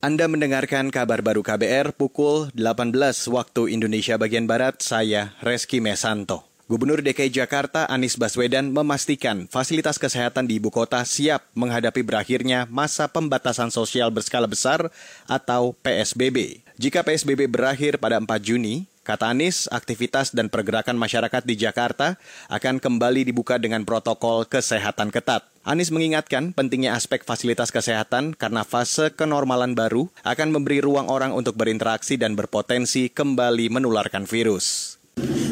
Anda mendengarkan kabar baru KBR pukul 18 waktu Indonesia bagian Barat, saya Reski Mesanto. Gubernur DKI Jakarta Anies Baswedan memastikan fasilitas kesehatan di ibu kota siap menghadapi berakhirnya masa pembatasan sosial berskala besar atau PSBB. Jika PSBB berakhir pada 4 Juni, kata Anies, aktivitas dan pergerakan masyarakat di Jakarta akan kembali dibuka dengan protokol kesehatan ketat. Anies mengingatkan pentingnya aspek fasilitas kesehatan karena fase kenormalan baru akan memberi ruang orang untuk berinteraksi dan berpotensi kembali menularkan virus.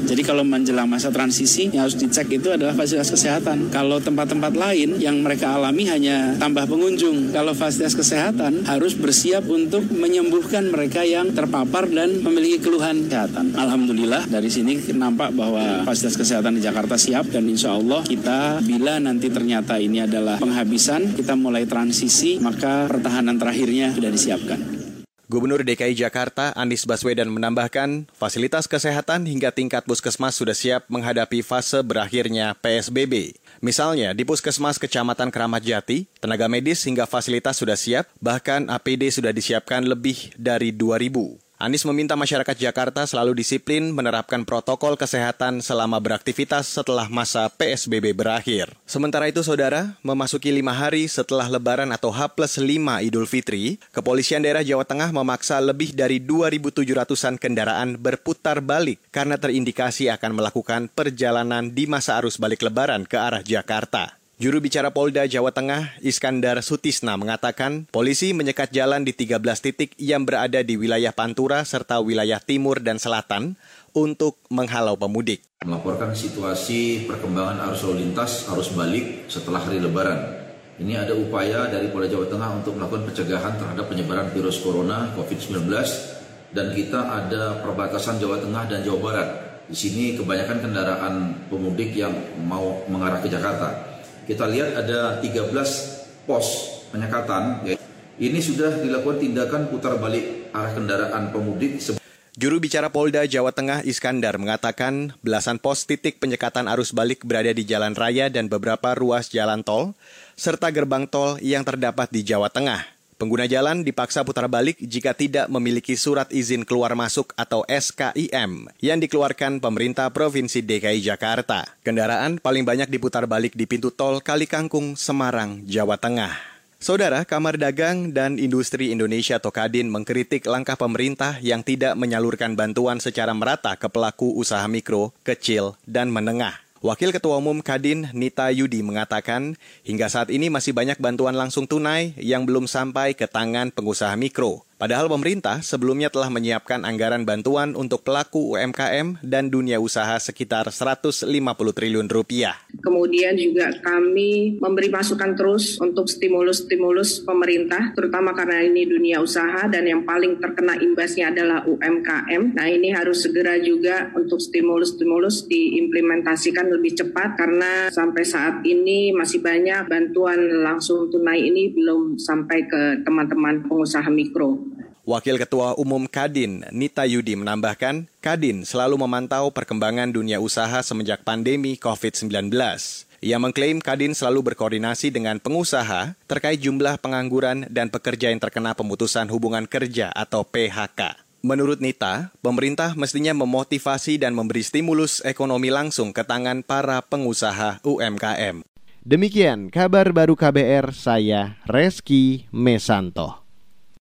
Jadi kalau menjelang masa transisi yang harus dicek itu adalah fasilitas kesehatan. Kalau tempat-tempat lain yang mereka alami hanya tambah pengunjung. Kalau fasilitas kesehatan harus bersiap untuk menyembuhkan mereka yang terpapar dan memiliki keluhan kesehatan. Alhamdulillah dari sini nampak bahwa fasilitas kesehatan di Jakarta siap dan insya Allah kita bila nanti ternyata ini adalah penghabisan, kita mulai transisi maka pertahanan terakhirnya sudah disiapkan. Gubernur DKI Jakarta Anies Baswedan menambahkan, fasilitas kesehatan hingga tingkat puskesmas sudah siap menghadapi fase berakhirnya PSBB. Misalnya, di Puskesmas Kecamatan Keramat Jati, tenaga medis hingga fasilitas sudah siap, bahkan APD sudah disiapkan lebih dari 2000. Anies meminta masyarakat Jakarta selalu disiplin menerapkan protokol kesehatan selama beraktivitas setelah masa PSBB berakhir. Sementara itu, saudara, memasuki lima hari setelah Lebaran atau H plus 5 Idul Fitri, Kepolisian Daerah Jawa Tengah memaksa lebih dari 2.700-an kendaraan berputar balik karena terindikasi akan melakukan perjalanan di masa arus balik Lebaran ke arah Jakarta. Juru bicara Polda Jawa Tengah, Iskandar Sutisna, mengatakan polisi menyekat jalan di 13 titik yang berada di wilayah Pantura serta wilayah timur dan selatan untuk menghalau pemudik. Melaporkan situasi perkembangan arus lalu lintas, arus balik setelah hari Lebaran. Ini ada upaya dari Polda Jawa Tengah untuk melakukan pencegahan terhadap penyebaran virus corona COVID-19 dan kita ada perbatasan Jawa Tengah dan Jawa Barat. Di sini kebanyakan kendaraan pemudik yang mau mengarah ke Jakarta kita lihat ada 13 pos penyekatan. Ini sudah dilakukan tindakan putar balik arah kendaraan pemudik. Juru bicara Polda Jawa Tengah Iskandar mengatakan belasan pos titik penyekatan arus balik berada di jalan raya dan beberapa ruas jalan tol, serta gerbang tol yang terdapat di Jawa Tengah. Pengguna jalan dipaksa putar balik jika tidak memiliki surat izin keluar masuk atau SKIM yang dikeluarkan pemerintah Provinsi DKI Jakarta. Kendaraan paling banyak diputar balik di pintu tol Kalikangkung, Semarang, Jawa Tengah. Saudara Kamar Dagang dan Industri Indonesia atau Kadin mengkritik langkah pemerintah yang tidak menyalurkan bantuan secara merata ke pelaku usaha mikro, kecil, dan menengah. Wakil Ketua Umum Kadin Nita Yudi mengatakan, hingga saat ini masih banyak bantuan langsung tunai yang belum sampai ke tangan pengusaha mikro. Padahal pemerintah sebelumnya telah menyiapkan anggaran bantuan untuk pelaku UMKM dan dunia usaha sekitar 150 triliun rupiah. Kemudian juga kami memberi masukan terus untuk stimulus-stimulus pemerintah, terutama karena ini dunia usaha dan yang paling terkena imbasnya adalah UMKM. Nah ini harus segera juga untuk stimulus-stimulus diimplementasikan lebih cepat karena sampai saat ini masih banyak bantuan langsung tunai ini belum sampai ke teman-teman pengusaha mikro. Wakil Ketua Umum Kadin, Nita Yudi menambahkan, Kadin selalu memantau perkembangan dunia usaha semenjak pandemi COVID-19. Ia mengklaim Kadin selalu berkoordinasi dengan pengusaha terkait jumlah pengangguran dan pekerja yang terkena pemutusan hubungan kerja atau PHK. Menurut Nita, pemerintah mestinya memotivasi dan memberi stimulus ekonomi langsung ke tangan para pengusaha UMKM. Demikian kabar baru KBR, saya Reski Mesanto.